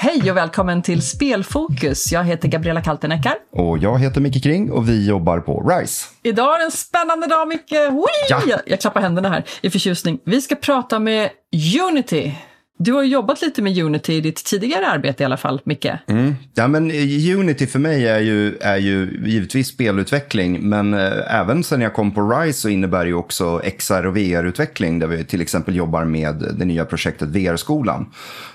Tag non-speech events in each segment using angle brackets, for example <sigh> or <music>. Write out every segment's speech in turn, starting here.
Hej och välkommen till Spelfokus. Jag heter Gabriella Kalteneckar. Och jag heter Micke Kring och vi jobbar på RISE. Idag är det en spännande dag, Micke. Ja. Jag klappar händerna här i förtjusning. Vi ska prata med Unity. Du har jobbat lite med Unity i ditt tidigare arbete i alla fall, Micke. Mm. Ja, men eh, Unity för mig är ju, är ju givetvis spelutveckling, men eh, även sen jag kom på RISE så innebär det ju också XR och VR-utveckling, där vi till exempel jobbar med det nya projektet VR-skolan,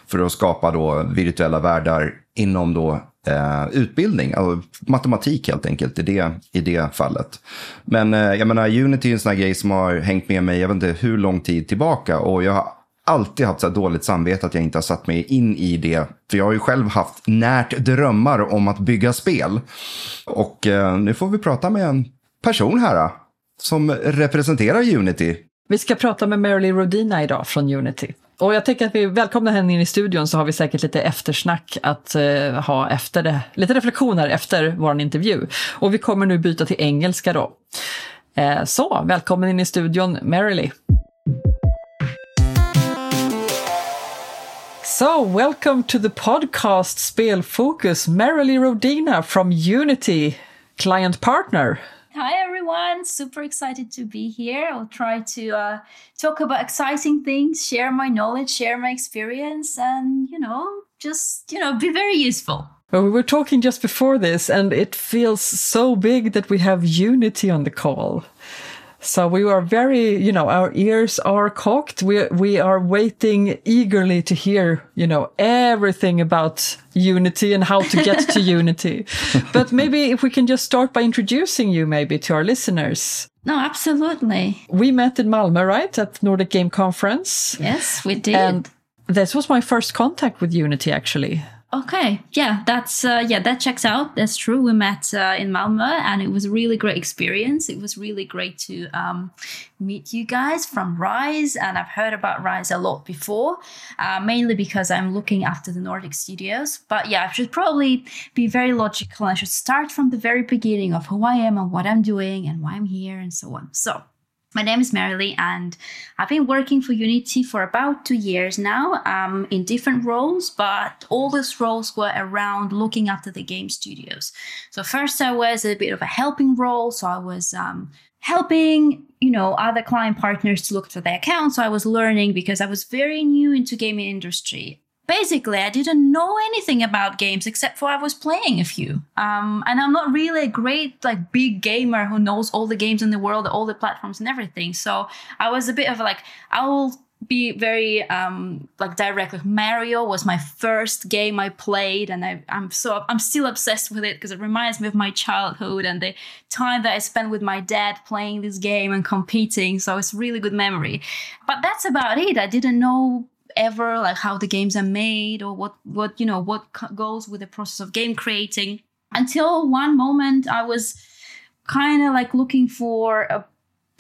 för att skapa då virtuella världar inom då eh, utbildning, alltså matematik helt enkelt i det, i det fallet. Men eh, jag menar, Unity är en sån här grej som har hängt med mig, jag vet inte hur lång tid tillbaka, och jag har alltid haft så dåligt samvete att jag inte har satt mig in i det. För jag har ju själv haft närt drömmar om att bygga spel. Och eh, nu får vi prata med en person här eh, som representerar Unity. Vi ska prata med Marilee Rodina idag från Unity. Och jag tänker att vi välkomnar henne in i studion så har vi säkert lite eftersnack att eh, ha efter det. Lite reflektioner efter vår intervju. Och vi kommer nu byta till engelska då. Eh, så, välkommen in i studion Marilee. So, welcome to the podcast Spiel Spelfokus, Merrily Rodina from Unity, client partner. Hi everyone, super excited to be here. I'll try to uh, talk about exciting things, share my knowledge, share my experience, and you know, just you know, be very useful. Well, we were talking just before this, and it feels so big that we have Unity on the call. So we are very, you know, our ears are cocked. We we are waiting eagerly to hear, you know, everything about Unity and how to get to <laughs> Unity. But maybe if we can just start by introducing you maybe to our listeners. No, absolutely. We met in Malmö, right, at Nordic Game Conference. Yes, we did. And this was my first contact with Unity actually. Okay, yeah, that's uh, yeah, that checks out. That's true. We met uh, in Malmö, and it was a really great experience. It was really great to um, meet you guys from Rise, and I've heard about Rise a lot before, uh, mainly because I'm looking after the Nordic studios. But yeah, I should probably be very logical. I should start from the very beginning of who I am and what I'm doing and why I'm here and so on. So my name is Merrily, and I've been working for Unity for about two years now um, in different roles, but all these roles were around looking after the game studios. So, first, I was a bit of a helping role, so I was um, helping you know other client partners to look for their accounts so i was learning because i was very new into gaming industry basically i didn't know anything about games except for i was playing a few. Um, and i'm not really a great like big gamer who knows all the games in the world all the platforms and everything. So i was a bit of like i will be very um, like direct like mario was my first game i played and I, i'm so i'm still obsessed with it because it reminds me of my childhood and the time that i spent with my dad playing this game and competing. So it's really good memory. But that's about it. I didn't know ever like how the games are made or what what you know what goes with the process of game creating. Until one moment i was kind of like looking for a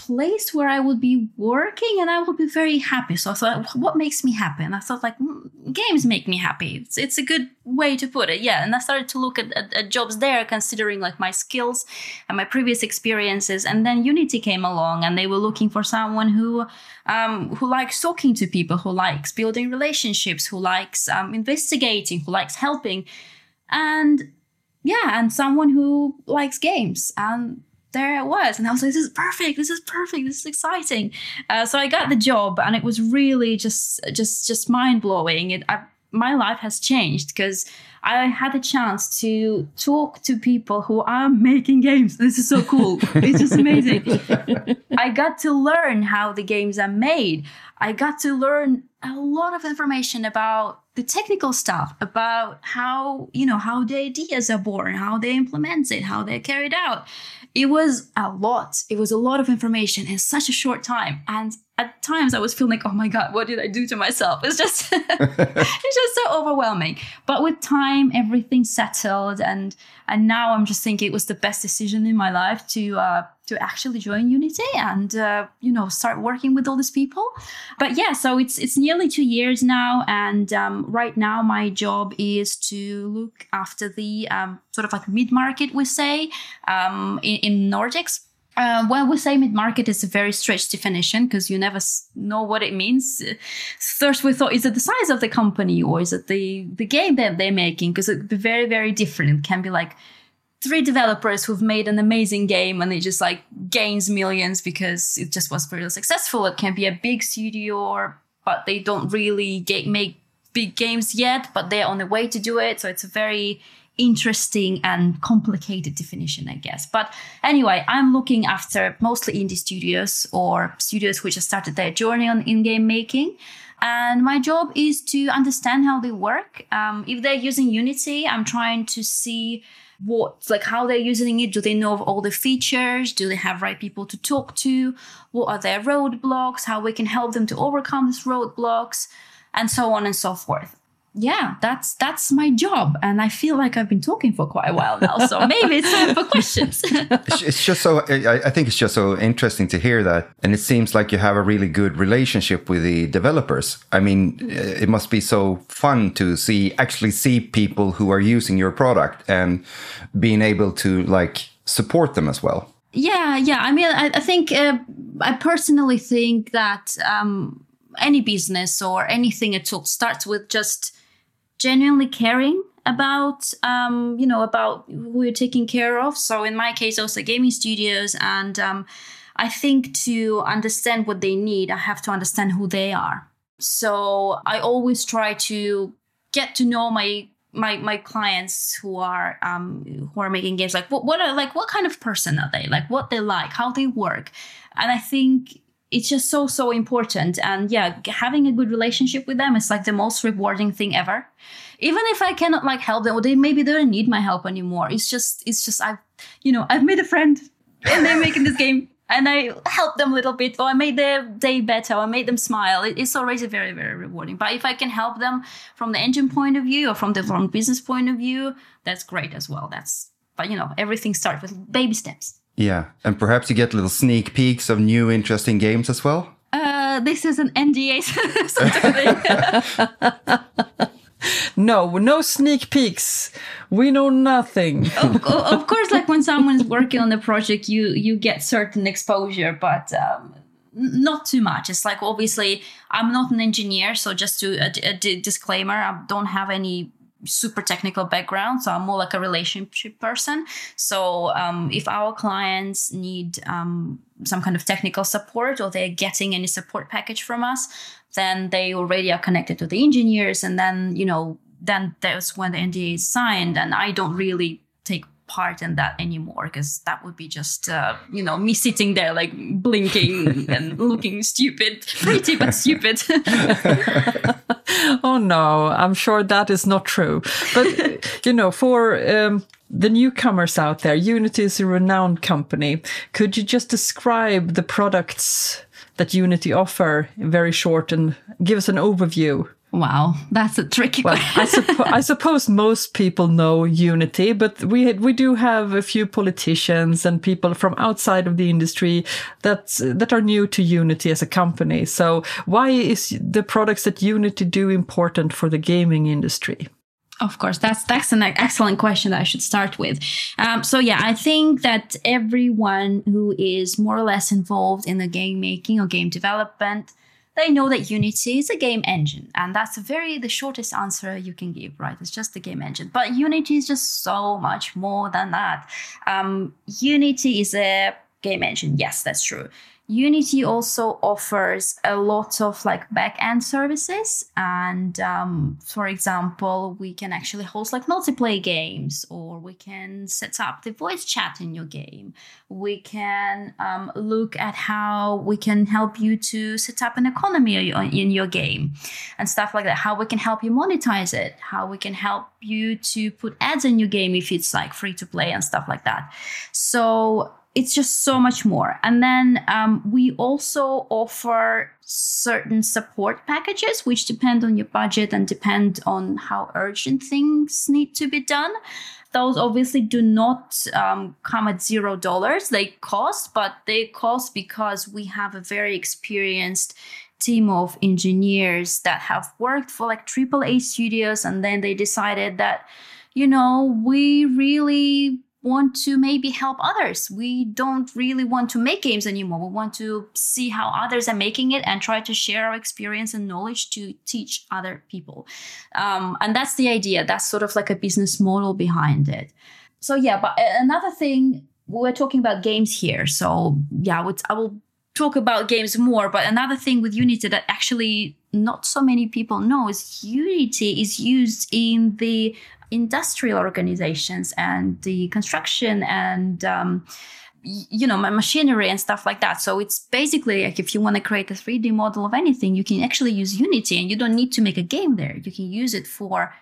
place where I would be working and I would be very happy. So I thought, what makes me happy? And I thought, like, mm, games make me happy. It's, it's a good way to put it. Yeah. And I started to look at, at, at, jobs there, considering like my skills and my previous experiences. And then Unity came along and they were looking for someone who, um, who likes talking to people, who likes building relationships, who likes um, investigating, who likes helping. And yeah, and someone who likes games. And there it was. And I was like, this is perfect. This is perfect. This is exciting. Uh, so I got the job and it was really just, just, just mind blowing. It, I, my life has changed because I had the chance to talk to people who are making games. This is so cool. <laughs> it's just amazing. I got to learn how the games are made. I got to learn a lot of information about the technical stuff, about how, you know, how the ideas are born, how they implement it, how they're carried out it was a lot. It was a lot of information in such a short time. And at times I was feeling like, oh my God, what did I do to myself? It's just, <laughs> <laughs> it's just so overwhelming. But with time, everything settled, and and now I'm just thinking it was the best decision in my life to uh, to actually join Unity and uh, you know start working with all these people. But yeah, so it's it's nearly two years now, and um, right now my job is to look after the um, sort of like mid market, we say, um, in, in Nordics uh, when we say mid-market, it's a very stretched definition because you never know what it means. First, we thought, is it the size of the company or is it the, the game that they're making? Because it would be very, very different. It can be like three developers who've made an amazing game and it just like gains millions because it just was very successful. It can be a big studio, or, but they don't really get, make big games yet, but they're on the way to do it. So it's a very interesting and complicated definition, I guess. But anyway, I'm looking after mostly indie studios or studios which have started their journey on in-game making. And my job is to understand how they work. Um, if they're using Unity, I'm trying to see what like how they're using it do they know of all the features do they have right people to talk to what are their roadblocks how we can help them to overcome these roadblocks and so on and so forth yeah, that's that's my job, and I feel like I've been talking for quite a while now. So maybe it's time for questions. <laughs> it's just so I, I, think it's just so interesting to hear that, and it seems like you have a really good relationship with the developers. I mean, it must be so fun to see actually see people who are using your product and being able to like support them as well. Yeah, yeah. I mean, I, I think uh, I personally think that. Um, any business or anything at all starts with just genuinely caring about um, you know about who you're taking care of. So in my case also gaming studios and um, i think to understand what they need i have to understand who they are. So i always try to get to know my my my clients who are um who are making games. Like what what are like what kind of person are they? Like what they like how they work. And i think it's just so so important. And yeah having a good relationship with them is like the most rewarding thing ever. Even if i cannot like help them or they maybe they don't need my help anymore. It's just it's just i've you know i've made a friend <laughs> and they're making this game and i helped them a little bit or i made their day better or i made them smile. It's already very very rewarding. But if i can help them from the engine point of view or from the from business point of view that's great as well. That's but you know everything starts with baby steps yeah, and perhaps you get little sneak peeks of new interesting games as well. Uh, this is an NDA <laughs> <laughs> no, no sneak peeks. We know nothing. <laughs> of, of, course, like when someone's working on the project, you you get certain exposure, but um, not too much. It's like obviously I'm not an engineer, so just to a, a disclaimer, I don't have any super technical background so i'm more like a relationship person. So um, if our clients need um, some kind of technical support or they're getting any support package from us then they already are connected to the engineers and then you know then that's when the nda is signed and i don't really take part in that anymore because that would be just uh, you know me sitting there like blinking <laughs> and looking stupid pretty but stupid. <laughs> Oh no. I'm sure that is not true. But you know for um, the newcomers out there unity is a renowned company. Could you just describe the products that unity offer very short and give us an overview Wow, that's a tricky well, I, suppo- I, suppose most people know Unity, but we we do have a few politicians and people from outside of the industry that that are new to Unity as a company. So why is the products that Unity do important for the gaming industry? Of course, that's that's an excellent question that I should start with. Um, so yeah, I think that everyone who is more or less involved in the game making or game development they know that Unity is a game engine, and that's very the shortest answer you can give, right? It's just a game engine. But Unity is just so much more than that. Um, Unity is a game engine. Yes, that's true. Unity also offers a lot of like back-end services. And um, for example, we can actually host like multiplayer games, or we can set up the voice chat in your game. We can um, look at how we can help you to set up an economy in your game and stuff like that. How we can help you monetize it, how we can help you to put ads in your game if it's like free to play and stuff like that. So it's just so much more. And then um, we also offer certain support packages, which depend on your budget and depend on how urgent things need to be done. Those obviously do not um, come at zero dollars. They cost, but they cost because we have a very experienced team of engineers that have worked for like AAA studios, and then they decided that, you know, we really want to maybe help others. We don't really want to make games anymore. We want to see how others are making it and try to share our experience and knowledge to teach other people. Um, and that's the idea. That's sort of like a business model behind it. So, yeah, but another thing, we're talking about games here. So, yeah, I will talk about games more. But another thing with Unity that actually not so many people know is Unity is used in the industrial organizations and the construction and um, you know my machinery and stuff like that. So it's basically like if you want to create a 3d model of anything you can actually use unity and you don't need to make a game there. You can use it for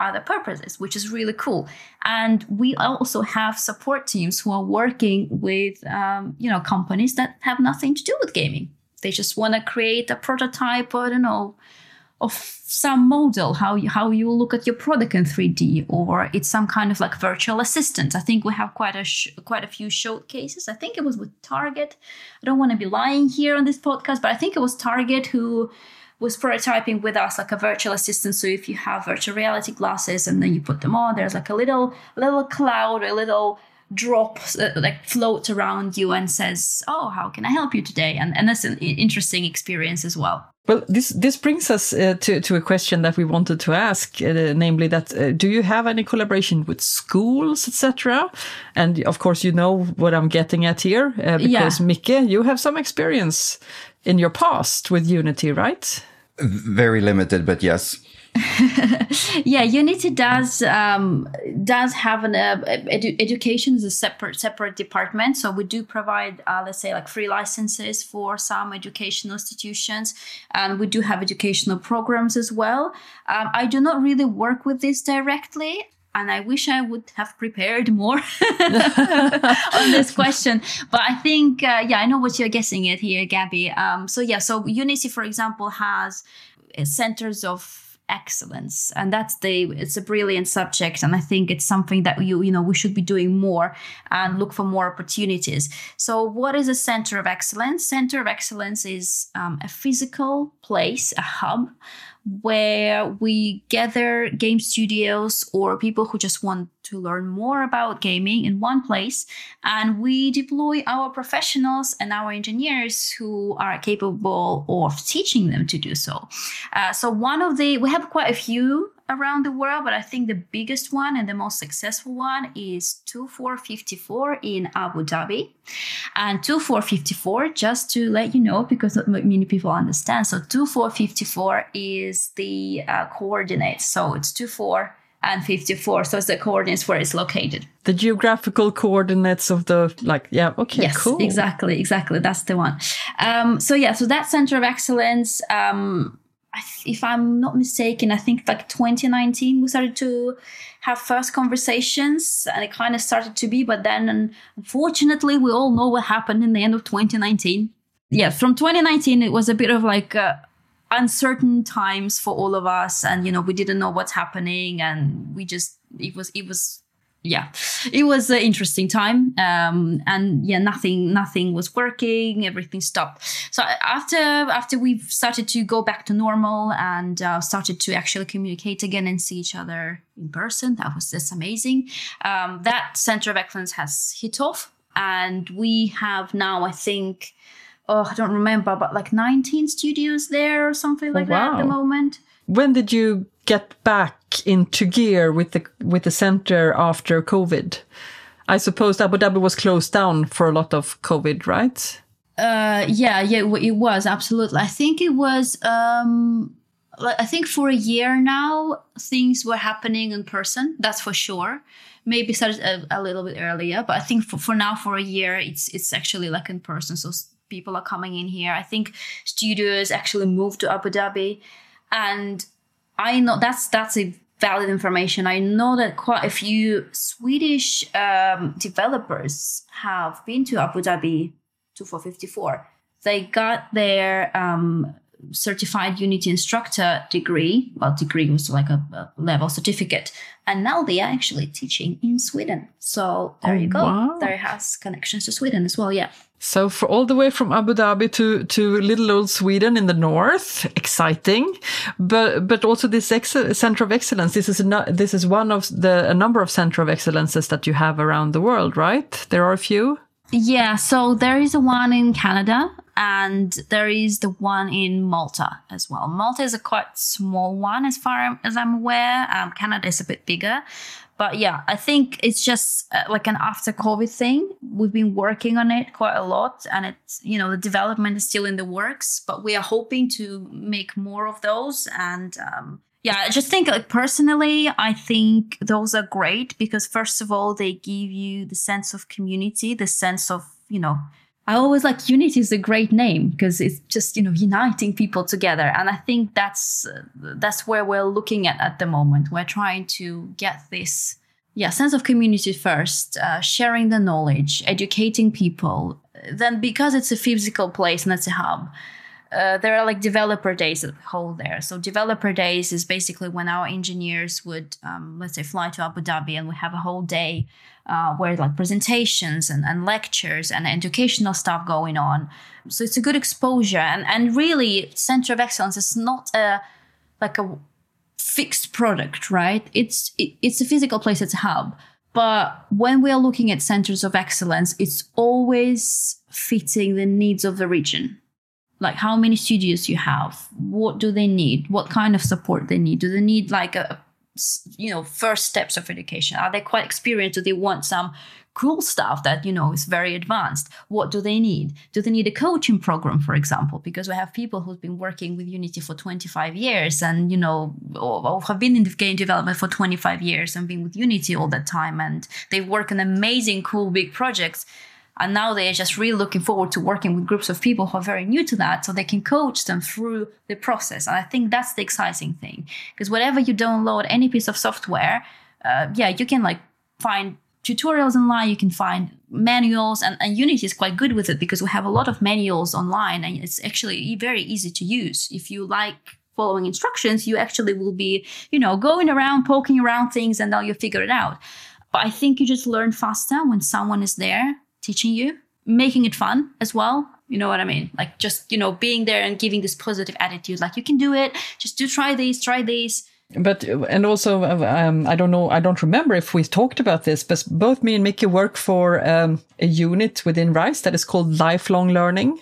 other purposes which is really cool. And we also have support teams who are working with um, you know companies that have nothing to do with gaming. They just want to create a prototype or i don't know of some model how you, how you look at your product in 3D or it's some kind of like virtual assistant. I think we have quite a sh- quite a few showcases. I think it was with Target. I don't want to be lying here on this podcast, but I think it was Target who was prototyping with us like a virtual assistant. So if you have virtual reality glasses and then you put them on, there's like a little little cloud, a little drop uh, like floats around you and says, "Oh, how can I help you today?" And and that's an interesting experience as well. Well, this this brings us uh, to to a question that we wanted to ask, uh, namely that uh, do you have any collaboration with schools, etc.? And of course, you know what I'm getting at here uh, because yeah. Micke, you have some experience in your past with Unity, right? Very limited, but yes. <laughs> yeah, Unity does um, does have an uh, edu- education is a separate separate department. So we do provide, uh, let's say, like free licenses for some educational institutions, and we do have educational programs as well. Um, I do not really work with this directly and I wish I would have prepared more <laughs> on this question. But I think, uh, yeah, I know what you're guessing at here, Gabby. Um, so yeah, so Unity, for example, has centers of excellence. And that's the it's a brilliant subject and i think it's something that you you know we should be doing more and look for more opportunities. So what is a center of excellence? Center of excellence is um, a physical place a hub where we gather game studios or people who just want to learn more about gaming in one place and we deploy our professionals and our engineers who are capable of teaching them to do so. Uh, so one of the we have quite a few around the world, but I think the biggest one and the most successful one is 2454 in Abu Dhabi. And 2454, just to let you know, because not many people understand. So 2454 is the uh, coordinates. So it's 24 and 54. So it's the coordinates where it's located. The geographical coordinates of the, like, yeah, okay, yes, cool. Exactly, exactly. That's the one. Um, so yeah, so that center of excellence, um, if I'm not mistaken, I think like 2019 we started to have first conversations, and it kind of started to be. But then, unfortunately, we all know what happened in the end of 2019. Yeah, from 2019, it was a bit of like uh, uncertain times for all of us, and you know we didn't know what's happening, and we just it was it was yeah, it was an interesting time. Um, and yeah, nothing, nothing was working. Everything stopped. So after after we started to go back to normal and uh, started to actually communicate again and see each other in person, that was just amazing. Um, that center of excellence has hit off, and we have now, I think, oh, I don't remember, but like 19 studios there or something like oh, wow. that at the moment. When did you get back into gear with the with the center after COVID? I suppose Abu Dhabi was closed down for a lot of COVID, right? Uh, yeah, yeah, it was absolutely. I think it was. Um, I think for a year now, things were happening in person. That's for sure. Maybe started a, a little bit earlier, but I think for, for now, for a year, it's it's actually like in person. So people are coming in here. I think studios actually moved to Abu Dhabi, and I know that's that's a valid information. I know that quite a few Swedish um, developers have been to Abu Dhabi 2454. They got their um, certified Unity instructor degree. Well, degree was like a, a, level certificate, and now they are actually teaching in Sweden. So there Oh, you go. wow. There has connections to Sweden as well. Yeah. So for all the way from Abu Dhabi to to little old Sweden in the north, exciting, but but also this ex- center of excellence. This is a, this is one of the a number of center of excellences that you have around the world, right? There are a few. Yeah, so there is a one in Canada and there is the one in Malta as well. Malta is a quite small one as far as I'm aware. Um, Canada is a bit bigger. But yeah, I think it's just uh, like an after COVID thing. We've been working on it quite a lot and it's, you know, the development is still in the works, but we are hoping to make more of those and, um, yeah, I just think like personally, I think those are great because first of all, they give you the sense of community, the sense of, you know, I always like unity is a great name because it's just, you know, uniting people together. And I think that's uh, that's where we're looking at at the moment. We're trying to get this yeah, sense of community first, uh, sharing the knowledge, educating people. Then because it's a physical place and it's a hub, uh, there are like developer days that hold there. So developer days is basically when our engineers would, um, let's say, fly to Abu Dhabi and we have a whole day uh, where like presentations and, and lectures and educational stuff going on. So it's a good exposure. And and really, Center of Excellence is not a like a fixed product, right? It's it, it's a physical place, it's a hub. But when we are looking at centers of excellence, it's always fitting the needs of the region like how many studios you have? What do they need? What kind of support they need? Do they need like a you know first steps of education? Are they quite experienced? Do they want some cool stuff that you know is very advanced? What do they need? Do they need a coaching program for example? Because we have people who've been working with unity for 25 years and you know or, have been in the game development for 25 years and been with unity all that time and they work on amazing cool big projects and now they're just really looking forward to working with groups of people who are very new to that so they can coach them through the process. And I think that's the exciting thing. Because whatever you download any piece of software, uh, yeah, you can like find tutorials online, you can find manuals, and, and Unity is quite good with it because we have a lot of manuals online and it's actually very easy to use. If you like following instructions, you actually will be, you know, going around, poking around things, and now you figure it out. But I think you just learn faster when someone is there teaching you, making it fun as well. You know what I mean? Like just, you know, being there and giving this positive attitude, like you can do it, just do try these, try these. But and also, um, I don't know, I don't remember if we talked about this, but both me and Micke work for um, a unit within RISE that is called lifelong learning.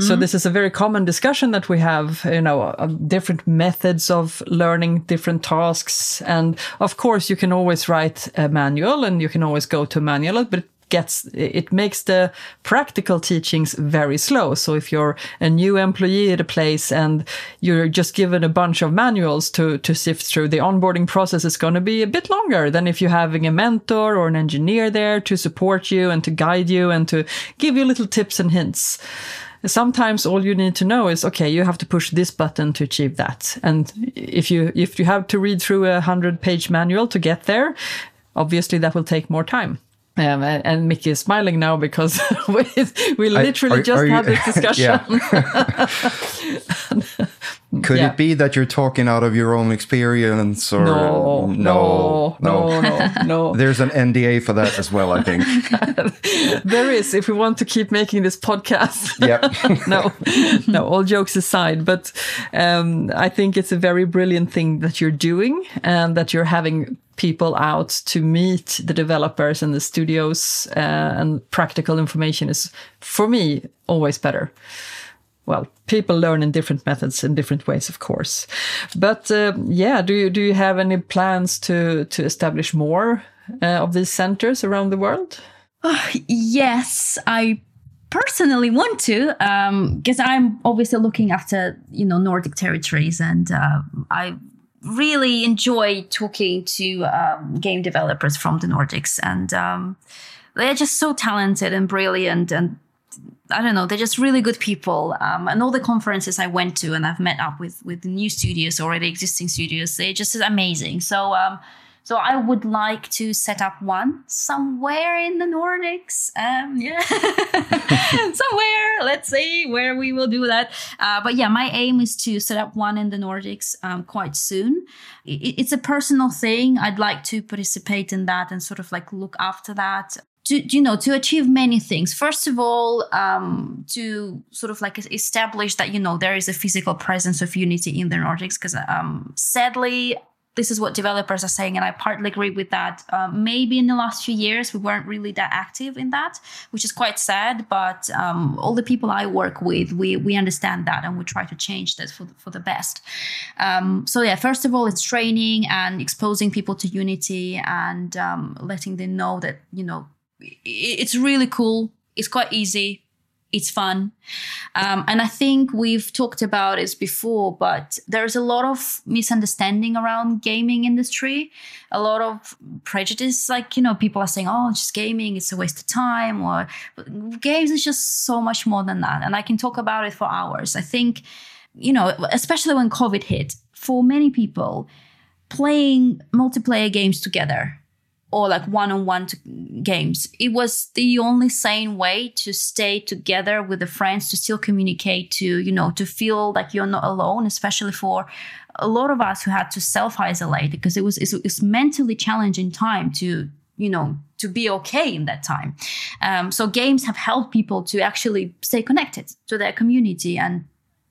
So this is a very common discussion that we have, you know, uh, different methods of learning different tasks. And of course, you can always write a manual and you can always go to a manual, but gets it makes the practical teachings very slow. So if you're a new employee at a place and you're just given a bunch of manuals to to sift through the onboarding process is going to be a bit longer than if you're having a mentor or an engineer there to support you and to guide you and to give you little tips and hints. Sometimes all you need to know is okay you have to push this button to achieve that. And if you if you have to read through a 100 page manual to get there obviously that will take more time um, and, and Micke is smiling now because <laughs> we, we literally are- just are you- had this <laughs> discussion. <laughs> Could Yeah. it be that you're talking out of your own experience or no, no, no, no, no. There's an NDA for that as well, I think. there is, if we want to keep making this podcast. yep. no, no, all jokes aside, but um, I think it's a very brilliant thing that you're doing and that you're having people out to meet the developers and the studios uh, and practical information is, for me, always better. Well, people learn in different methods in different ways, of course. But uh, yeah, do you do you have any plans to to establish more uh, of these centers around the world? Yes, I personally want to because I'm obviously looking after you know Nordic territories, and uh, I really enjoy talking to um, game developers from the Nordics, and um, they're just so talented and brilliant, and I don't know, they're just really good people. Um, and all the conferences I went to and I've met up with with new studios, already existing studios, they're just amazing. So um, so I would like to set up one somewhere in the Nordics. Um, yeah, <laughs> somewhere. Let's see where we will do that. Uh, but yeah, my aim is to set up one in the Nordics um, quite soon. It, it's a personal thing. I'd like to participate in that and sort of like look after that to you know to achieve many things first of all um, to sort of like establish that you know there is a physical presence of unity in the nordics because um, sadly this is what developers are saying, and I partly agree with that. Um, maybe in the last few years we weren't really that active in that, which is quite sad. But um, all the people I work with, we we understand that, and we try to change that for for the best. Um, so yeah, first of all, it's training and exposing people to Unity and um, letting them know that you know it's really cool. It's quite easy it's fun. Um, and I think we've talked about this before, but there's a lot of misunderstanding around gaming industry, a lot of prejudice. Like, you know, people are saying, oh, just gaming, it's a waste of time, or games is just so much more than that. And I can talk about it for hours. I think, you know, especially when COVID hit, for many people, playing multiplayer games together or like one-on-one games. It was the only sane way to stay together with the friends to still communicate to you know to feel like you're not alone especially for a lot of us who had to self-isolate because it was it's, mentally challenging time to you know to be okay in that time. Um, so games have helped people to actually stay connected to their community and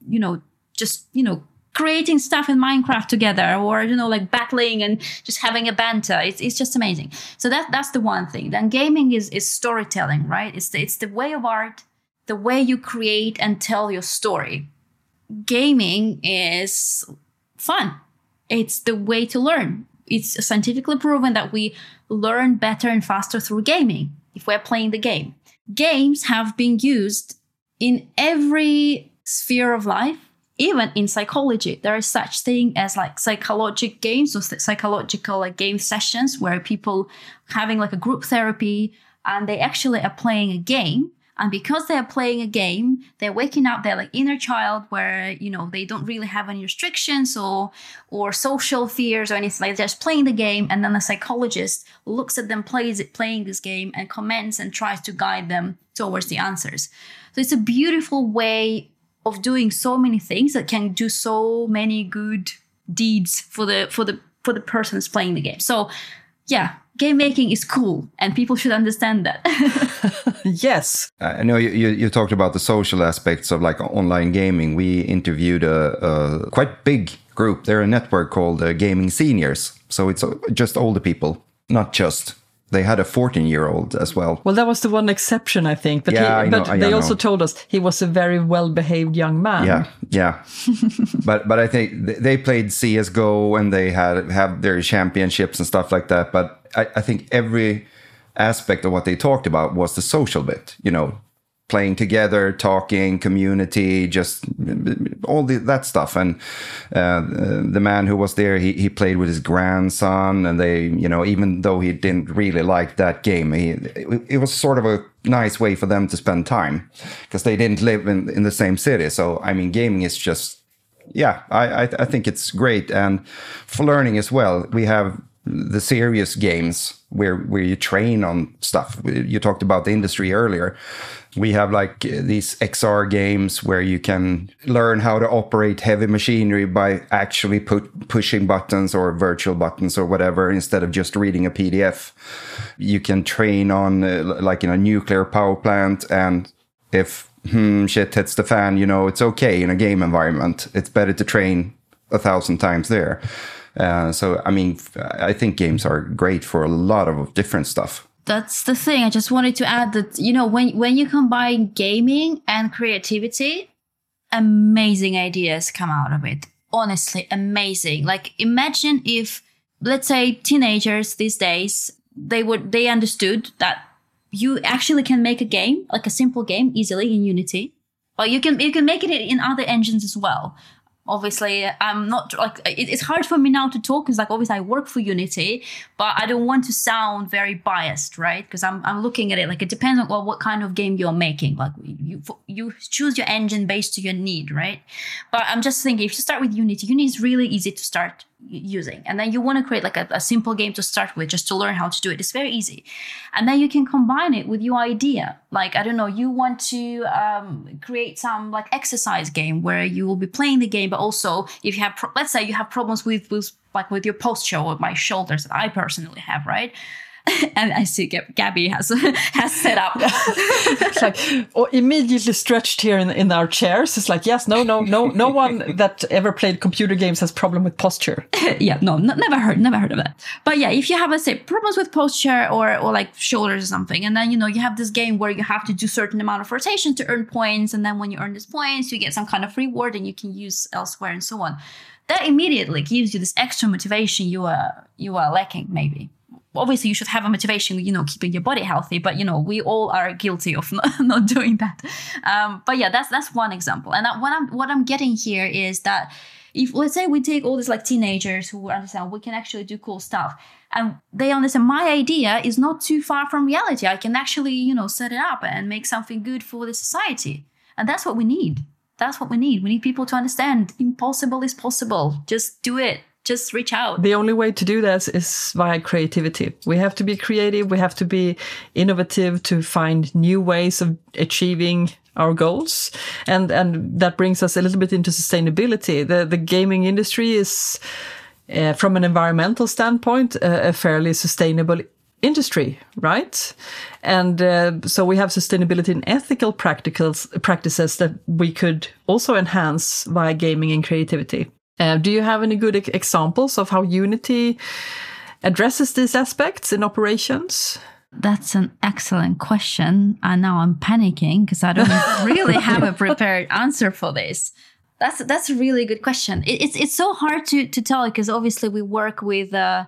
you know just you know creating stuff in Minecraft together or you know like battling and just having a banter. It's, it's just amazing. So that that's the one thing. Then gaming is is storytelling right? It's the, it's the way of art the way you create and tell your story. Gaming is fun. It's the way to learn. It's scientifically proven that we learn better and faster through gaming if we're playing the game. Games have been used in every sphere of life even in psychology there is such thing as like psychological games or psychological like game sessions where people having like a group therapy and they actually are playing a game. And because they're playing a game they're waking up their like inner child where you know they don't really have any restrictions or or social fears or anything. Like just playing the game and then the psychologist looks at them plays it playing this game and comments and tries to guide them towards the answers. So it's a beautiful way of doing so many things that can do so many good deeds for the for the for the persons playing the game. So yeah, game making is cool and people should understand that. <laughs> yes. I know you, you, you, talked about the social aspects of like online gaming. We interviewed a, a quite big group. They're a network called uh, Gaming Seniors. So it's uh, just older people, not just they had a 14 year old as well. Well, that was the one exception, I think. But, yeah, he, but know, they also told us he was a very well behaved young man. Yeah, yeah. <laughs> but but I think they played CSGO and they had have their championships and stuff like that. But I, I think every aspect of what they talked about was the social bit, you know, playing together, talking, community, just all the, that stuff. And uh, the man who was there, he, he played with his grandson, and they, you know, even though he didn't really like that game, he it, it was sort of a nice way for them to spend time because they didn't live in in the same city. So I mean, gaming is just yeah, I, I, I think it's great, and for learning as well. We have the serious games where where you train on stuff. You talked about the industry earlier we have like these XR games where you can learn how to operate heavy machinery by actually put, pushing buttons or virtual buttons or whatever instead of just reading a PDF. You can train on uh, like in a nuclear power plant and if hmm, shit hits the fan, you know, it's okay in a game environment. It's better to train a thousand times there. Uh, so, I mean, I think games are great for a lot of different stuff that's the thing. I just wanted to add that you know when when you combine gaming and creativity, amazing ideas come out of it. Honestly, amazing. Like imagine if let's say teenagers these days they would they understood that you actually can make a game like a simple game easily in Unity, but you can you can make it in other engines as well. Obviously i'm not like it, it's hard for me now to talk because like obviously i work for unity but i don't want to sound very biased right? Because I'm, I'm looking at it like it depends on well, what kind of game you're making. Like you you choose your engine based to your need right? But i'm just thinking if you start with unity unity is really easy to start using. And then you want to create like a, a, simple game to start with just to learn how to do it. It's very easy. And then you can combine it with your idea. Like i don't know you want to um, create some like exercise game where you will be playing the game but also if you have pro- let's say you have problems with with like with your posture or my shoulders that i personally have right <laughs> and I see Gabby has <laughs> has set up. <laughs> it's like or immediately stretched here in, in our chairs. It's like yes, no, no, no, no one that ever played computer games has problem with posture. yeah, no, n- never heard, never heard of that. But yeah, if you have let's say problems with posture or or like shoulders or something, and then you know you have this game where you have to do certain amount of rotation to earn points, and then when you earn these points, you get some kind of reward and you can use elsewhere and so on. That immediately gives you this extra motivation you are you are lacking maybe obviously you should have a motivation you know keeping your body healthy but you know we all are guilty of <laughs> not, not doing that. Um, but yeah that's that's one example. And what i'm what i'm getting here is that if let's say we take all these like teenagers who understand we can actually do cool stuff and they understand my idea is not too far from reality. I can actually you know set it up and make something good for the society. And that's what we need. That's what we need. We need people to understand impossible is possible. Just do it just reach out. The only way to do this is via creativity. We have to be creative, we have to be innovative to find new ways of achieving our goals. And and that brings us a little bit into sustainability. The the gaming industry is uh, from an environmental standpoint uh, a fairly sustainable industry, right? And uh, so we have sustainability and ethical practicals, practices that we could also enhance via gaming and creativity. Uh, do you have any good examples of how Unity addresses these aspects in operations? That's an excellent question. And now I'm panicking because I don't <laughs> really have a prepared answer for this. That's that's a really good question. It, it's it's so hard to to tell because obviously we work with uh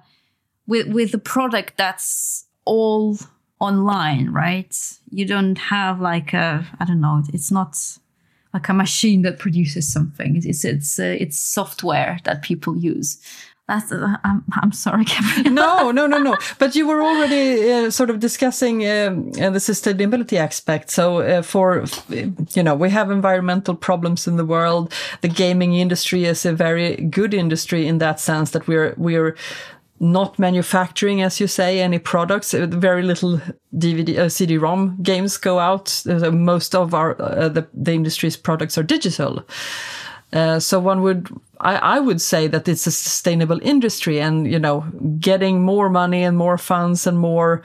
with with a product that's all online, right? You don't have like a I don't know. It's not like a machine that produces something. It's it's uh, it's software that people use. That's uh, I'm I'm sorry, <laughs> no, no, no, no. But you were already uh, sort of discussing um, uh, the sustainability aspect. So uh, for you know, we have environmental problems in the world. The gaming industry is a very good industry in that sense that we're we're not manufacturing, as you say, any products. Uh, very little DVD, uh, CD-ROM games go out. Uh, most of our uh, the, the industry's products are digital. Uh, so one would, I, I, would say that it's a sustainable industry, and you know, getting more money and more funds and more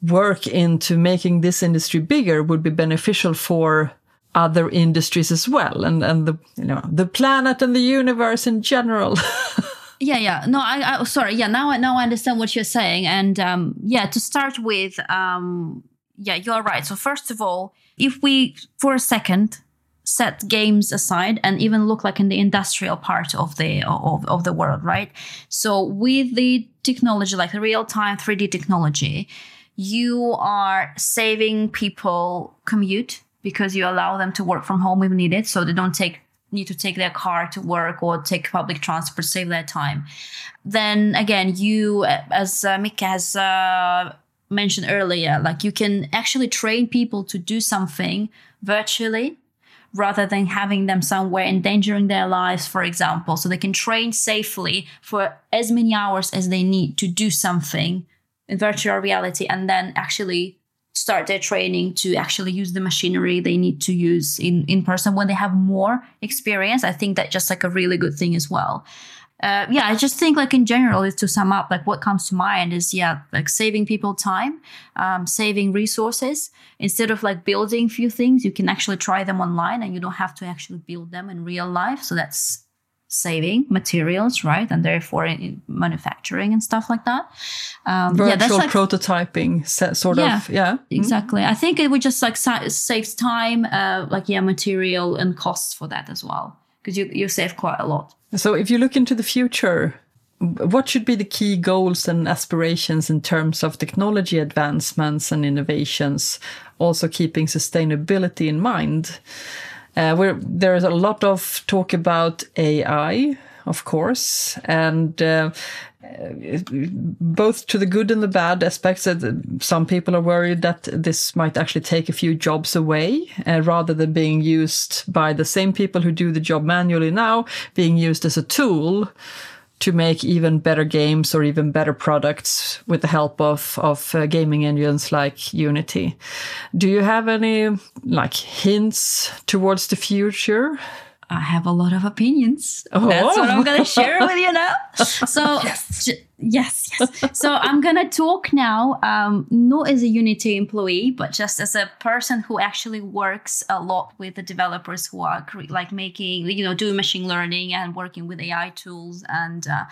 work into making this industry bigger would be beneficial for other industries as well, and and the you know the planet and the universe in general. <laughs> yeah yeah. No I, I sorry. Yeah now i now i understand what you're saying. And um yeah to start with um yeah you're right. So first of all if we for a second set games aside and even look like in the industrial part of the of, of the world right? So with the technology like the real-time 3d technology you are saving people commute because you allow them to work from home if needed. So they don't take need to take their car to work or take public transport, save their time. Then again, you, as uh, Mika has uh, mentioned earlier, like you can actually train people to do something virtually rather than having them somewhere endangering their lives, for example. So they can train safely for as many hours as they need to do something in virtual reality and then actually start their training to actually use the machinery they need to use in, in person when they have more experience. I think that's just like a really good thing as well. Uh, yeah, I just think like in general, is to sum up, like what comes to mind is yeah, like saving people time, um, saving resources. Instead of like building few things, you can actually try them online, and you don't have to actually build them in real life. So that's saving materials, right? And therefore in manufacturing and stuff like that. Um, Virtual yeah, that's like, prototyping, sort yeah, of. Yeah, mm-hmm. exactly. I think it would just like saves time, uh, like yeah, material and costs for that as well, because you you save quite a lot. So if you look into the future, what should be the key goals and aspirations in terms of technology advancements and innovations, also keeping sustainability in mind? Uh, there's a lot of talk about AI, of course, and uh, both to the good and the bad aspects that some people are worried that this might actually take a few jobs away uh, rather than being used by the same people who do the job manually now being used as a tool to make even better games or even better products with the help of of uh, gaming engines like Unity. Do you have any like hints towards the future? I have a lot of opinions. Oh. That's what I'm going to share with you now. <laughs> So, yes. Yes, yes. so I'm gonna talk now, um, not as a Unity employee, but just as a person who actually works a lot with the developers who are cre- like making, you know, doing machine learning and working with AI tools. And uh,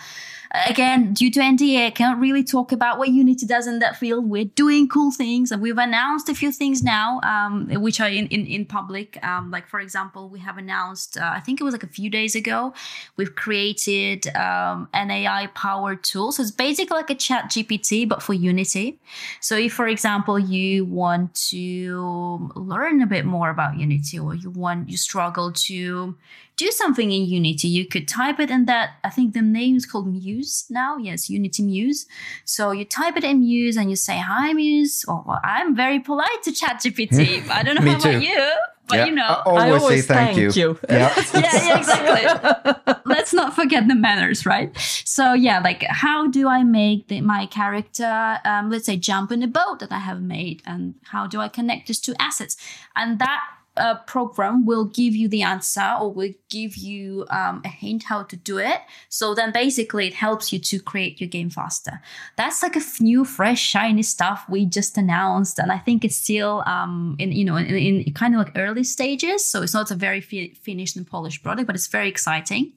again, due to NDA, I can't really talk about what Unity does in that field. We're doing cool things, and we've announced a few things now, um, which are in in, in public. Um, like for example, we have announced, uh, I think it was like a few days ago, we've created um, an AI powered tool. So so it's basically like a chat GPT, but for Unity. So if, for example, you want to learn a bit more about Unity or you want, you struggle to do something in Unity, you could type it in that. I think the name is called Muse now. Yes, Unity Muse. So you type it in Muse and you say, Hi, Muse. Or well, I'm very polite to ChatGPT. <laughs> I don't know Me how too. about you. But yeah, you know, I always, I always say thank, thank you. you. Yeah. <laughs> yeah, yeah, exactly. <laughs> Let's not forget the manners, right? So yeah, like how do I make the, my character, um, let's say, jump in a boat that I have made, and how do I connect these two assets? And that uh, program will give you the answer or will give you um, a hint how to do it. So then basically it helps you to create your game faster. That's like a new, fresh, shiny stuff we just announced, and I think it's still um, in you know in, in kind of like early stages. So it's not a very fi- finished and polished product, but it's very exciting.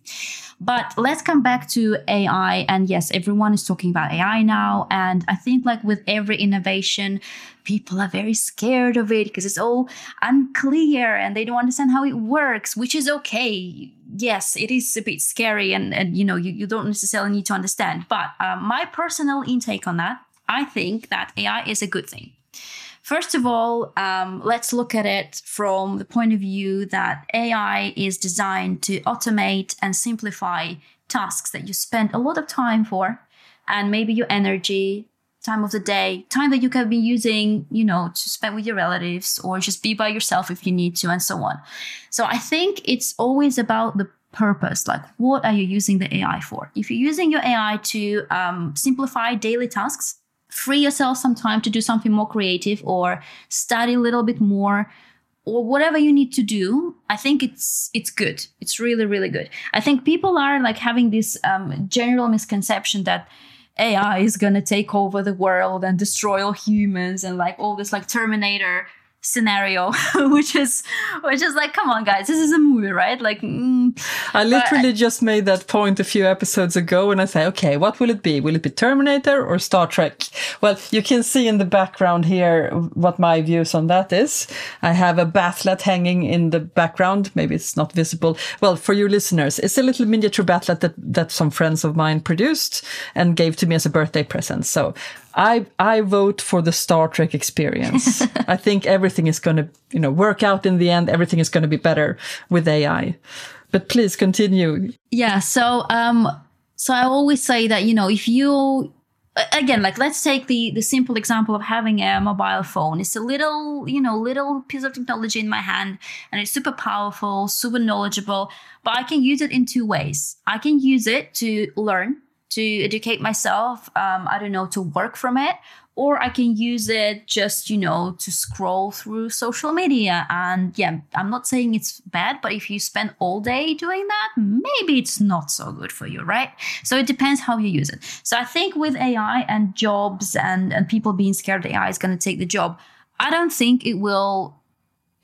But let's come back to AI. And yes, everyone is talking about AI now. And I think like with every innovation, people are very scared of it because it's all unclear and they don't understand how it works, which is okay. Yes, it is a bit scary and, and you know, you, you don't necessarily need to understand. But uh, my personal intake on that, I think that AI is a good thing. First of all, um, let's look at it from the point of view that AI is designed to automate and simplify tasks that you spend a lot of time for, and maybe your energy, time of the day, time that you can be using, you know, to spend with your relatives or just be by yourself if you need to, and so on. So I think it's always about the purpose. Like what are you using the ai for? If you're using your ai to um, simplify daily tasks free yourself some time to do something more creative or study a little bit more or whatever you need to do i think it's it's good. It's really really good. I think people are like having this um, general misconception that ai is going to take over the world and destroy all humans and like all this like terminator scenario <laughs> which is which is like come on guys this is a movie right like mm, I literally just made that point a few episodes ago, and I say, okay, what will it be? Will it be Terminator or Star Trek? Well, you can see in the background here what my views on that is. I have a bat'leth hanging in the background. Maybe it's not visible. Well, for you listeners, it's a little miniature bat'leth that, that some friends of mine produced and gave to me as a birthday present. So I I vote for the Star Trek experience. <laughs> I think everything is going to you know work out in the end. Everything is going to be better with AI. But please continue. Yeah. So, um, so I always say that you know if you again like let's take the the simple example of having a mobile phone it's a little you know little piece of technology in my hand and it's super powerful super knowledgeable but i can use it in two ways i can use it to learn to educate myself um, i don't know to work from it or I can use it just, you know, to scroll through social media. And yeah, I'm not saying it's bad, but if you spend all day doing that, maybe it's not so good for you, right? So it depends how you use it. So I think with AI and jobs and, and people being scared AI is going to take the job, I don't think it will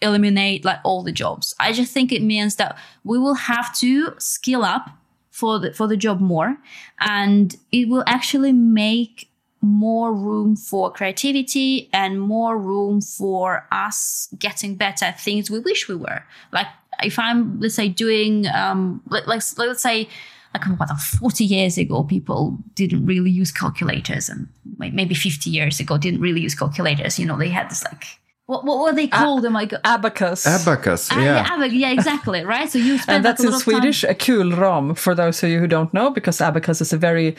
eliminate like all the jobs. I just think it means that we will have to skill up for the for the job more and it will actually make more room for creativity and more room for us getting better at things we wish we were. Like if I'm, let's say, doing, um, let, let's let's say, like what, 40 years ago, people didn't really use calculators, and maybe 50 years ago didn't really use calculators. You know, they had this like what, what were they called? oh my god. Abacus. Abacus, Ah, yeah. abac- yeah, exactly, right? So you spend and that's like, a in lot of time- Swedish, a kulram, for those of you who don't know, because abacus is a very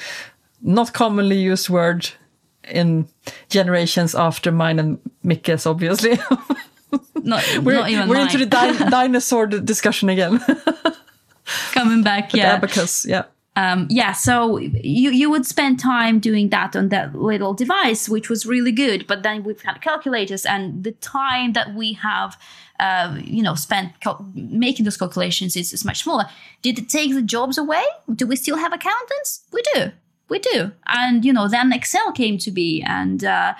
not commonly used word in generations after mine and Micke's, obviously. <laughs> <laughs> Not, we're not even we're mine. into the di- <laughs> dinosaur discussion again. coming back. Yeah. abacus, yeah. um, yeah so you you would spend time doing that on that little device which was really good but then we've had calculators and the time that we have uh, you know spent making those calculations is, is much smaller did it take the jobs away do we still have accountants we do we do. And you know then excel came to be and uh,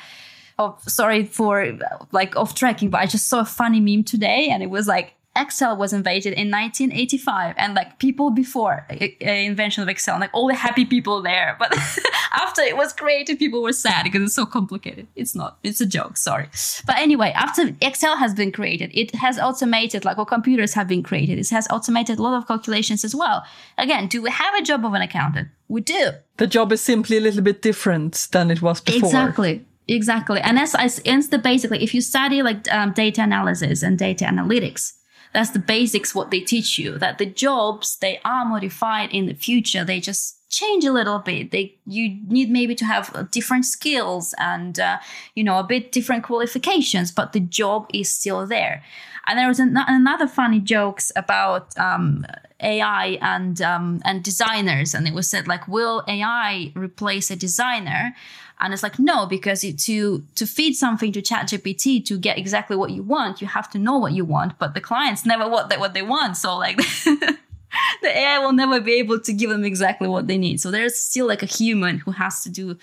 oh, sorry for like off tracking, but I just saw a funny meme today, and it was like Excel was invented in 1985, and like people before uh, uh, invention of Excel, like all the happy people there, <laughs> but <laughs> after it was created, people were sad because it's so complicated. It's not. It's a joke. Sorry, but anyway, after Excel has been created, it has automated like all computers have been created. It has automated a lot of calculations as well. Again, do we have a job of an accountant? We do. The job is simply a little bit different than it was before. Exactly. Exactly. And as the basically, if you study like um, data analysis and data analytics, that's the basics what they teach you that the jobs they are modified in the future. They just change a little bit. They you need maybe to have different skills and uh, you know a bit different qualifications but the job is still there. And there was an- another funny jokes about um, AI and um, and designers, and it was said like, will AI replace a designer? And it's like no, because it, to to feed something to ChatGPT to get exactly what you want, you have to know what you want. But the clients never what they, what they want, so like. <laughs> the AI will never be able to give them exactly what they need. So there's still like a human who has to do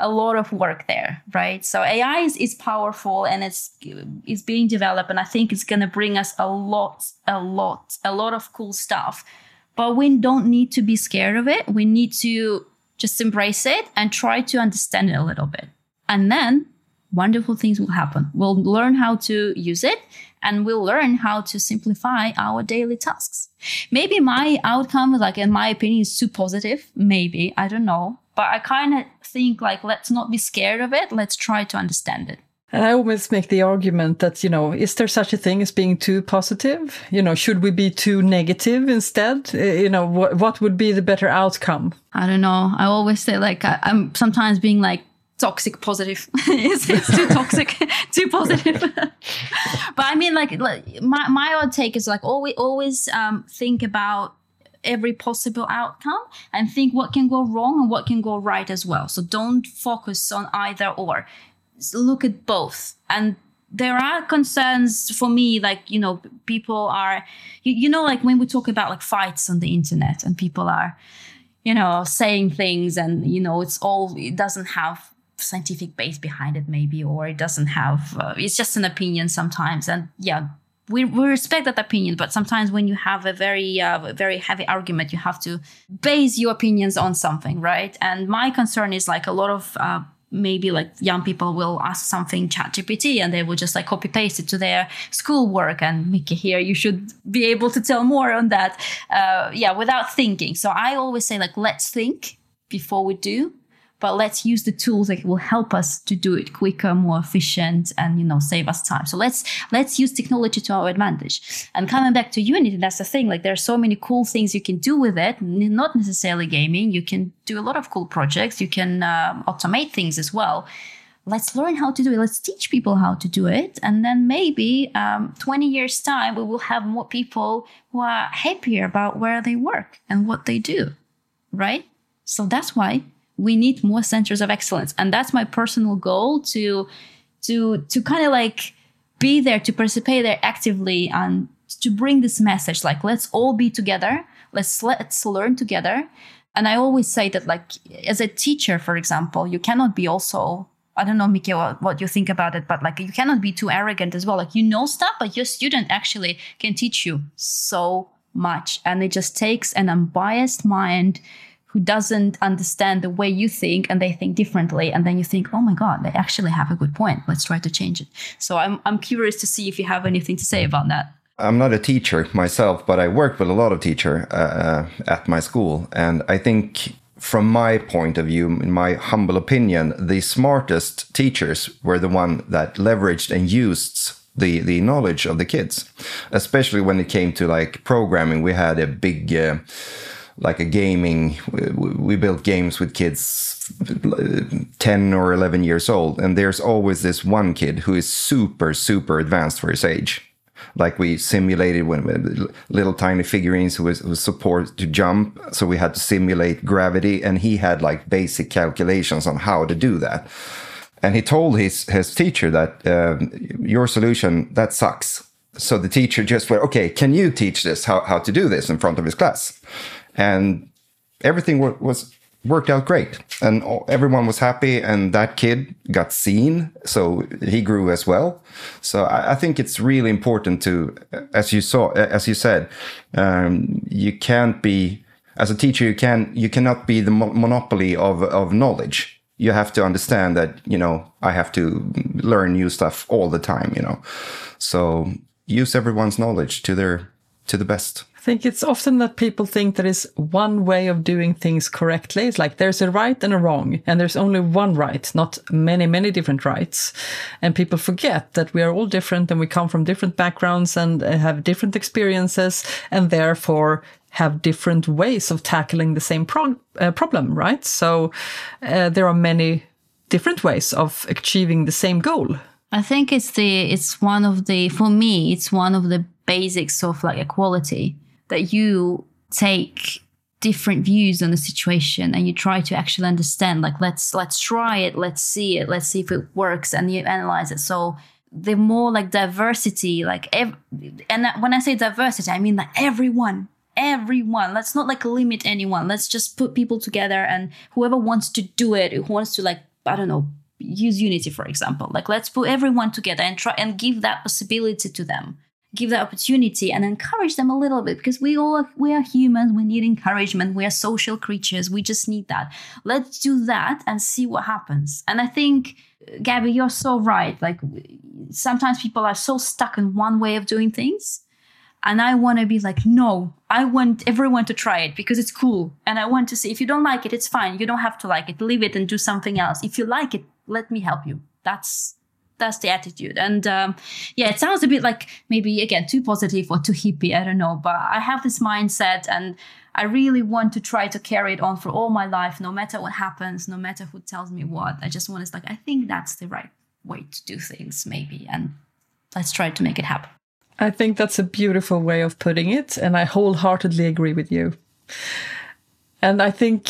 a lot of work there, right? So AI is, is powerful and it's it's being developed, and I think it's gonna bring us a lot, a lot, a lot of cool stuff. But we don't need to be scared of it. We need to just embrace it and try to understand it a little bit. And then wonderful things will happen. We'll learn how to use it and we'll learn how to simplify our daily tasks. Maybe my outcome, like in my opinion, is too positive. Maybe, I don't know. But I kind of think like, let's not be scared of it. Let's try to understand it. And I always make the argument that, you know, is there such a thing as being too positive? You know, should we be too negative instead? Uh, You know, what, what would be the better outcome? I don't know. I always say like I, I'm sometimes being like toxic positive. <laughs> it's, it's too toxic, <laughs> too positive. <laughs> but I mean, like, like my my odd take is like always always um, think about every possible outcome and think what can go wrong and what can go right as well. So don't focus on either or. Look at both. And there are concerns for me like you know people are you, you know like when we talk about like fights on the internet and people are you know saying things and you know it's all it doesn't have scientific base behind it maybe or it doesn't have uh, it's just an opinion sometimes. And yeah we, we respect that opinion but sometimes when you have a very uh, very heavy argument you have to base your opinions on something right? And my concern is like a lot of uh, maybe like young people will ask something chat gpt and they will just like copy paste it to their schoolwork and Micke here you should be able to tell more on that. Uh, yeah without thinking. So i always say like let's think before we do but let's use the tools that will help us to do it quicker more efficient and you know save us time. So let's let's use technology to our advantage. And coming back to unity that's the thing like there are so many cool things you can do with it. Not necessarily gaming. You can do a lot of cool projects. You can um, automate things as well. Let's learn how to do it. Let's teach people how to do it. And then maybe um, 20 years time we will have more people who are happier about where they work and what they do right? So that's why we need more centers of excellence. And that's my personal goal to to to kind of like be there to participate there actively and to bring this message like let's all be together let's let's learn together. And i always say that like as a teacher for example you cannot be also i don't know Micke, what, what you think about it but like you cannot be too arrogant as well. Like you know stuff but your student actually can teach you so much. And it just takes an unbiased mind who doesn't understand the way you think and they think differently and then you think oh my god they actually have a good point let's try to change it so i'm, I'm curious to see if you have anything to say about that I'm not a teacher myself, but I work with a lot of teacher uh, at my school, and I think from my point of view, in my humble opinion, the smartest teachers were the one that leveraged and used the the knowledge of the kids, especially when it came to like programming. We had a big. Uh, like a gaming we built games with kids 10 or 11 years old and there's always this one kid who is super super advanced for his age. Like we simulated when little tiny figurines who was, was support to jump so we had to simulate gravity and he had like basic calculations on how to do that. And he told his his teacher that um, your solution that sucks. So the teacher just went okay can you teach this how, how to do this in front of his class and everything was worked out great. And everyone was happy and that kid got seen so he grew as well. So i, I think it's really important to as you saw as you said um, you can't be as a teacher you can you cannot be the mo monopoly of of knowledge. You have to understand that you know i have to learn new stuff all the time you know. So use everyone's knowledge to their to the best I think it's often that people think there is one way of doing things correctly. It's like there's a right and a wrong, and there's only one right, not many, many different rights. And people forget that we are all different and we come from different backgrounds and uh, have different experiences, and therefore have different ways of tackling the same uh, problem, right? So uh, there are many different ways of achieving the same goal. I think it's the it's one of the for me it's one of the basics of like equality that you take different views on the situation and you try to actually understand like let's let's try it let's see it let's see if it works and you analyze it. So the more like diversity like ev- and when i say diversity i mean like everyone everyone let's not like limit anyone. Let's just put people together and whoever wants to do it who wants to like i don't know use unity for example like let's put everyone together and try and give that possibility to them give that opportunity and encourage them a little bit because we all we are humans we need encouragement we are social creatures we just need that. Let's do that and see what happens. And i think gabby you're so right. Like sometimes people are so stuck in one way of doing things and i want to be like no i want everyone to try it because it's cool and i want to see. If you don't like it it's fine. You don't have to like it. Leave it and do something else. If you like it let me help you. That's that's the attitude. And um, yeah, it sounds a bit like maybe again too positive or too hippie. I don't know, but I have this mindset, and I really want to try to carry it on for all my life, no matter what happens, no matter who tells me what. I just want to like I think that's the right way to do things, maybe, and let's try to make it happen. I think that's a beautiful way of putting it, and I wholeheartedly agree with you. And I think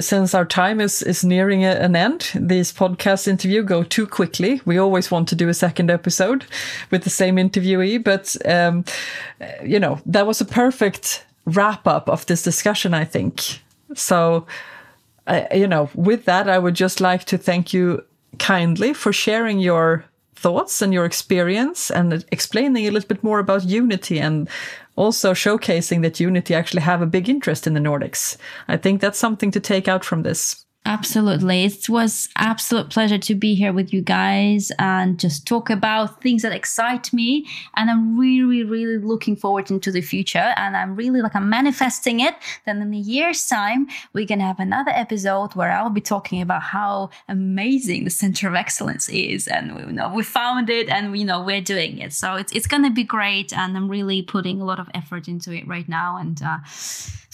since our time is, is nearing an end, these podcast interview go too quickly. We always want to do a second episode with the same interviewee, but, um, you know, that was a perfect wrap up of this discussion, I think. So, uh, you know, with that, I would just like to thank you kindly for sharing your thoughts and your experience and explaining a little bit more about Unity and also showcasing that Unity actually have a big interest in the Nordics. I think that's something to take out from this. Absolutely. It was absolute pleasure to be here with you guys and just talk about things that excite me. And I'm really, really looking forward into the future. And I'm really like, I'm manifesting it. Then in a year's time, we're to have another episode where I'll be talking about how amazing the Center of Excellence is. And we you know we found it and we you know we're doing it. So it's, it's to be great. And I'm really putting a lot of effort into it right now. And, uh,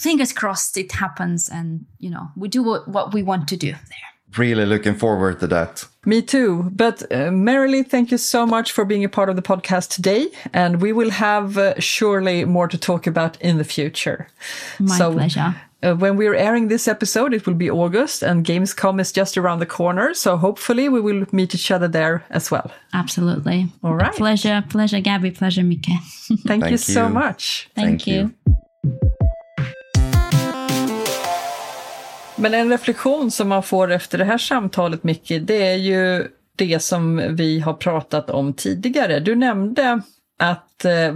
fingers crossed it happens and you know we do what, what we want to do there really looking forward to that me too but uh, Merrily thank you so much for being a part of the podcast today and we will have uh, surely more to talk about in the future my so, pleasure uh, when we're airing this episode, it will be August and Gamescom is just around the corner. So hopefully we will meet each other there as well. Absolutely. All right. Pleasure, pleasure, Gabby. Pleasure, Micke. Thank, <laughs> Thank you, you, so much. Thank, Thank you. you. Men en reflektion som man får efter det här samtalet, Micke, det är ju det som vi har pratat om tidigare. Du nämnde att eh,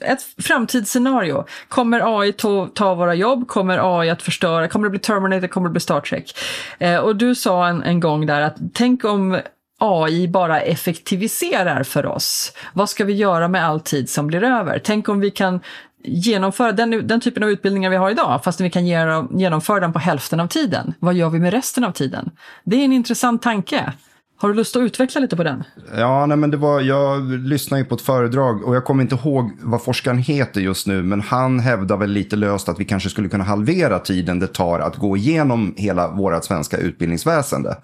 ett framtidsscenario. Kommer AI ta, ta våra jobb? Kommer AI att förstöra? Kommer det bli Terminator? Kommer det bli Star Trek? Eh, och du sa en, en gång där att tänk om AI bara effektiviserar för oss. Vad ska vi göra med all tid som blir över? Tänk om vi kan genomföra den, den typen av utbildningar vi har idag, fast vi kan genomföra den på hälften av tiden. Vad gör vi med resten av tiden? Det är en intressant tanke. Har du lust att utveckla lite på den? Ja, nej, men det var, jag lyssnade ju på ett föredrag och jag kommer inte ihåg vad forskaren heter just nu, men han hävdar väl lite löst att vi kanske skulle kunna halvera tiden det tar att gå igenom hela vårt svenska utbildningsväsende.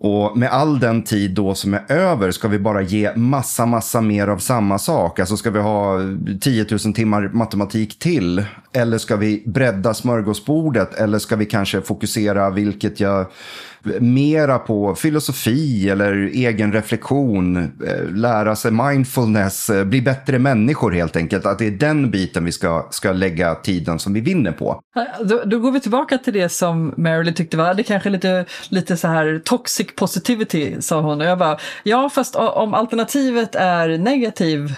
Och med all den tid då som är över ska vi bara ge massa, massa mer av samma sak. Alltså ska vi ha 10 000 timmar matematik till? Eller ska vi bredda smörgåsbordet? Eller ska vi kanske fokusera, vilket jag mera på filosofi eller egen reflektion, eh, lära sig mindfulness, eh, bli bättre människor helt enkelt. Att det är den biten vi ska, ska lägga tiden som vi vinner på. Då, då går vi tillbaka till det som Marilyn tyckte var, det kanske lite, lite så här toxic positivity, sa hon. Och jag bara, ja fast om alternativet är negativ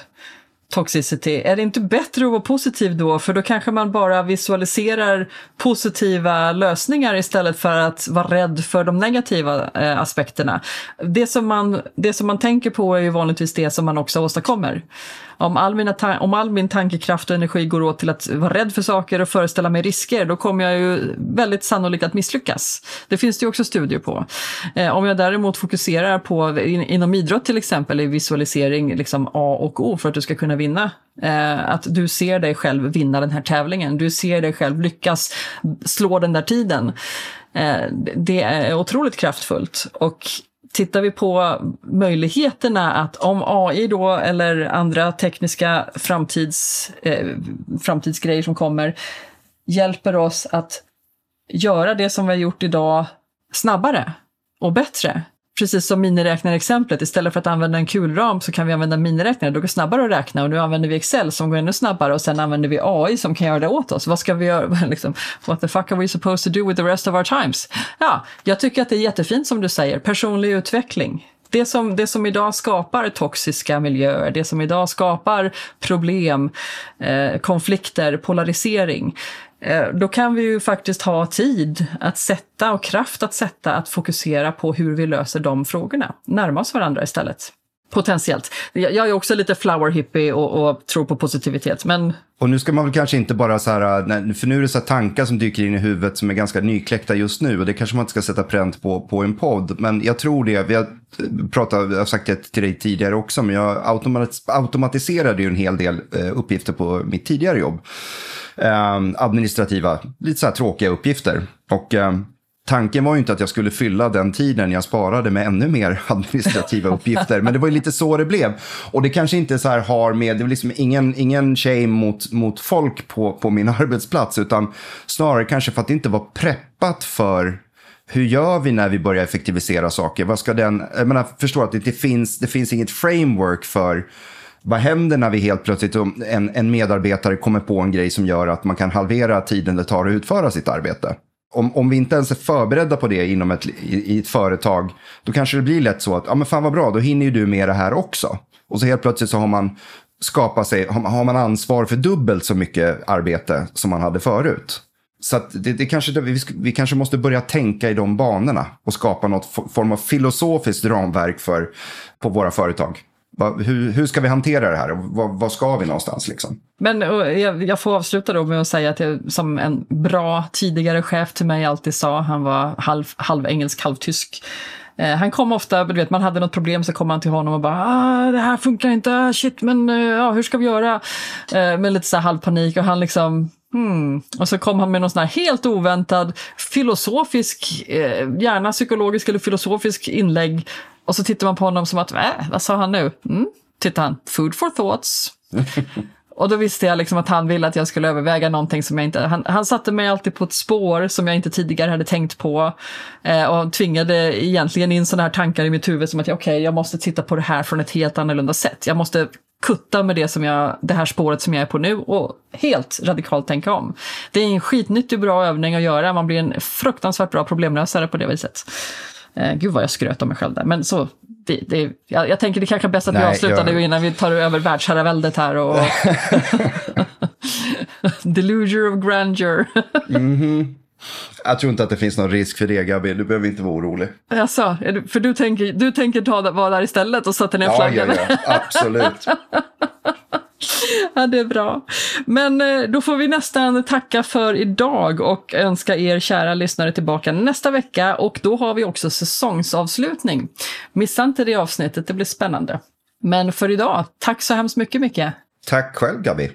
toxicity. Är det inte bättre att vara positiv då? För då kanske man bara visualiserar positiva lösningar istället för att vara rädd för de negativa eh, aspekterna. Det som, man, det som man tänker på är ju vanligtvis det som man också åstadkommer. Om all, mina om all min tankekraft och energi går åt till att vara rädd för saker och föreställa mig risker, då kommer jag ju väldigt sannolikt att misslyckas. Det finns det ju också studier på. Eh, om jag däremot fokuserar på, in, inom idrott till exempel, i visualisering liksom A och O för att du ska kunna vinna. Eh, att du ser dig själv vinna den här tävlingen, du ser dig själv lyckas slå den där tiden. Eh, det är otroligt kraftfullt. Och tittar vi på möjligheterna att om AI då eller andra tekniska framtids, eh, framtidsgrejer som kommer hjälper oss att göra det som vi har gjort idag snabbare och bättre, precis som miniräknarexemplet, istället för att använda en kulram så kan vi använda miniräknare, då går det snabbare att räkna och nu använder vi Excel som går ännu snabbare och sen använder vi AI som kan göra det åt oss. Vad ska vi göra? <laughs> liksom, what the fuck are we supposed to do with the rest of our times? Ja, jag tycker att det är jättefint som du säger, personlig utveckling. Det som, det som idag skapar toxiska miljöer, det som idag skapar problem, eh, konflikter, polarisering, Eh, då kan vi ju faktiskt ha tid att sätta och kraft att sätta att fokusera på hur vi löser de frågorna. Närma oss varandra istället. Potentiellt. Jag är också lite flower hippie och, och, tror på positivitet, men... Och nu ska man väl kanske inte bara så här, äh, för nu är det så här tankar som dyker in i huvudet som är ganska nykläckta just nu och det kanske man inte ska sätta pränt på, på en podd. Men jag tror det, vi har äh, pratat, jag har sagt det till dig tidigare också, men jag automatiserade ju en hel del äh, uppgifter på mitt tidigare jobb eh, administrativa, lite så här tråkiga uppgifter. Och eh, tanken var ju inte att jag skulle fylla den tiden jag sparade med ännu mer <laughs> administrativa <laughs> uppgifter. men det var ju lite så det blev. Och det kanske inte så här har med, det är liksom ingen, ingen shame mot, mot folk på, på min <laughs> arbetsplats. Utan snarare kanske för att det inte var preppat för hur gör vi när vi börjar effektivisera saker? Vad ska den, jag menar, förstår att det inte finns, det finns inget framework för vad händer när vi helt plötsligt, en, en medarbetare kommer på en grej som gör att man kan halvera tiden det tar att utföra sitt arbete? Om, om vi inte ens är förberedda på det inom ett, i, i ett företag, då kanske det blir lätt så att, ja men fan vad bra, då hinner ju du med det här också. Och så helt plötsligt så har man skapat sig, har man ansvar för dubbelt så mycket arbete som man hade förut. Så det, det kanske, vi, vi kanske måste börja tänka i de banorna och skapa något form av filosofiskt ramverk för, på våra företag hur, hur ska vi hantera det här? Vad, vad ska vi någonstans? Liksom? Men jag, jag, får avsluta då med att säga att jag, som en bra tidigare chef till mig alltid sa, han var halv, halv engelsk, halv tysk. Eh, han kom ofta, du vet, man hade något problem så kom han till honom och bara ah, det här funkar inte, ah, shit men eh, ja, hur ska vi göra? Eh, med lite så här halvpanik och han liksom Hmm. Och så kom han med någon sån här helt oväntad filosofisk, eh, gärna psykologisk eller filosofisk inlägg och så tittar man på honom som att, äh, vad sa han nu? Mm. Tittar han, food for thoughts. <laughs> och då visste jag liksom att han ville att jag skulle överväga någonting som jag inte... Han, han satte mig alltid på ett spår som jag inte tidigare hade tänkt på. Eh, och tvingade egentligen in sådana här tankar i mitt huvud som att okej, okay, jag måste titta på det här från ett helt annorlunda sätt. Jag måste kutta med det, som jag, det här spåret som jag är på nu och helt radikalt tänka om. Det är en skitnyttig bra övning att göra. Man blir en fruktansvärt bra problemlösare på det viset. Eh, gud vad jag skröt om mig själv där. Men så, det, det, jag, jag tänker det kanske är bäst att Nej, vi avslutar nu innan vi tar över världsherraväldet här. Och <laughs> <laughs> Delusion of grandeur. mm -hmm. Jag tror inte att det finns någon risk för det Gabi, du behöver inte vara orolig. Jaså, för du tänker, du tänker ta, vara där istället och sätta ner flaggan? Ja, ja, ja, absolut. <laughs> Ja, det är bra. Men eh, då får vi nästan tacka för idag och önska er kära lyssnare tillbaka nästa vecka och då har vi också säsongsavslutning. Missa inte det avsnittet, det blir spännande. Men för idag, tack så hemskt mycket Micke. Tack själv Gabi.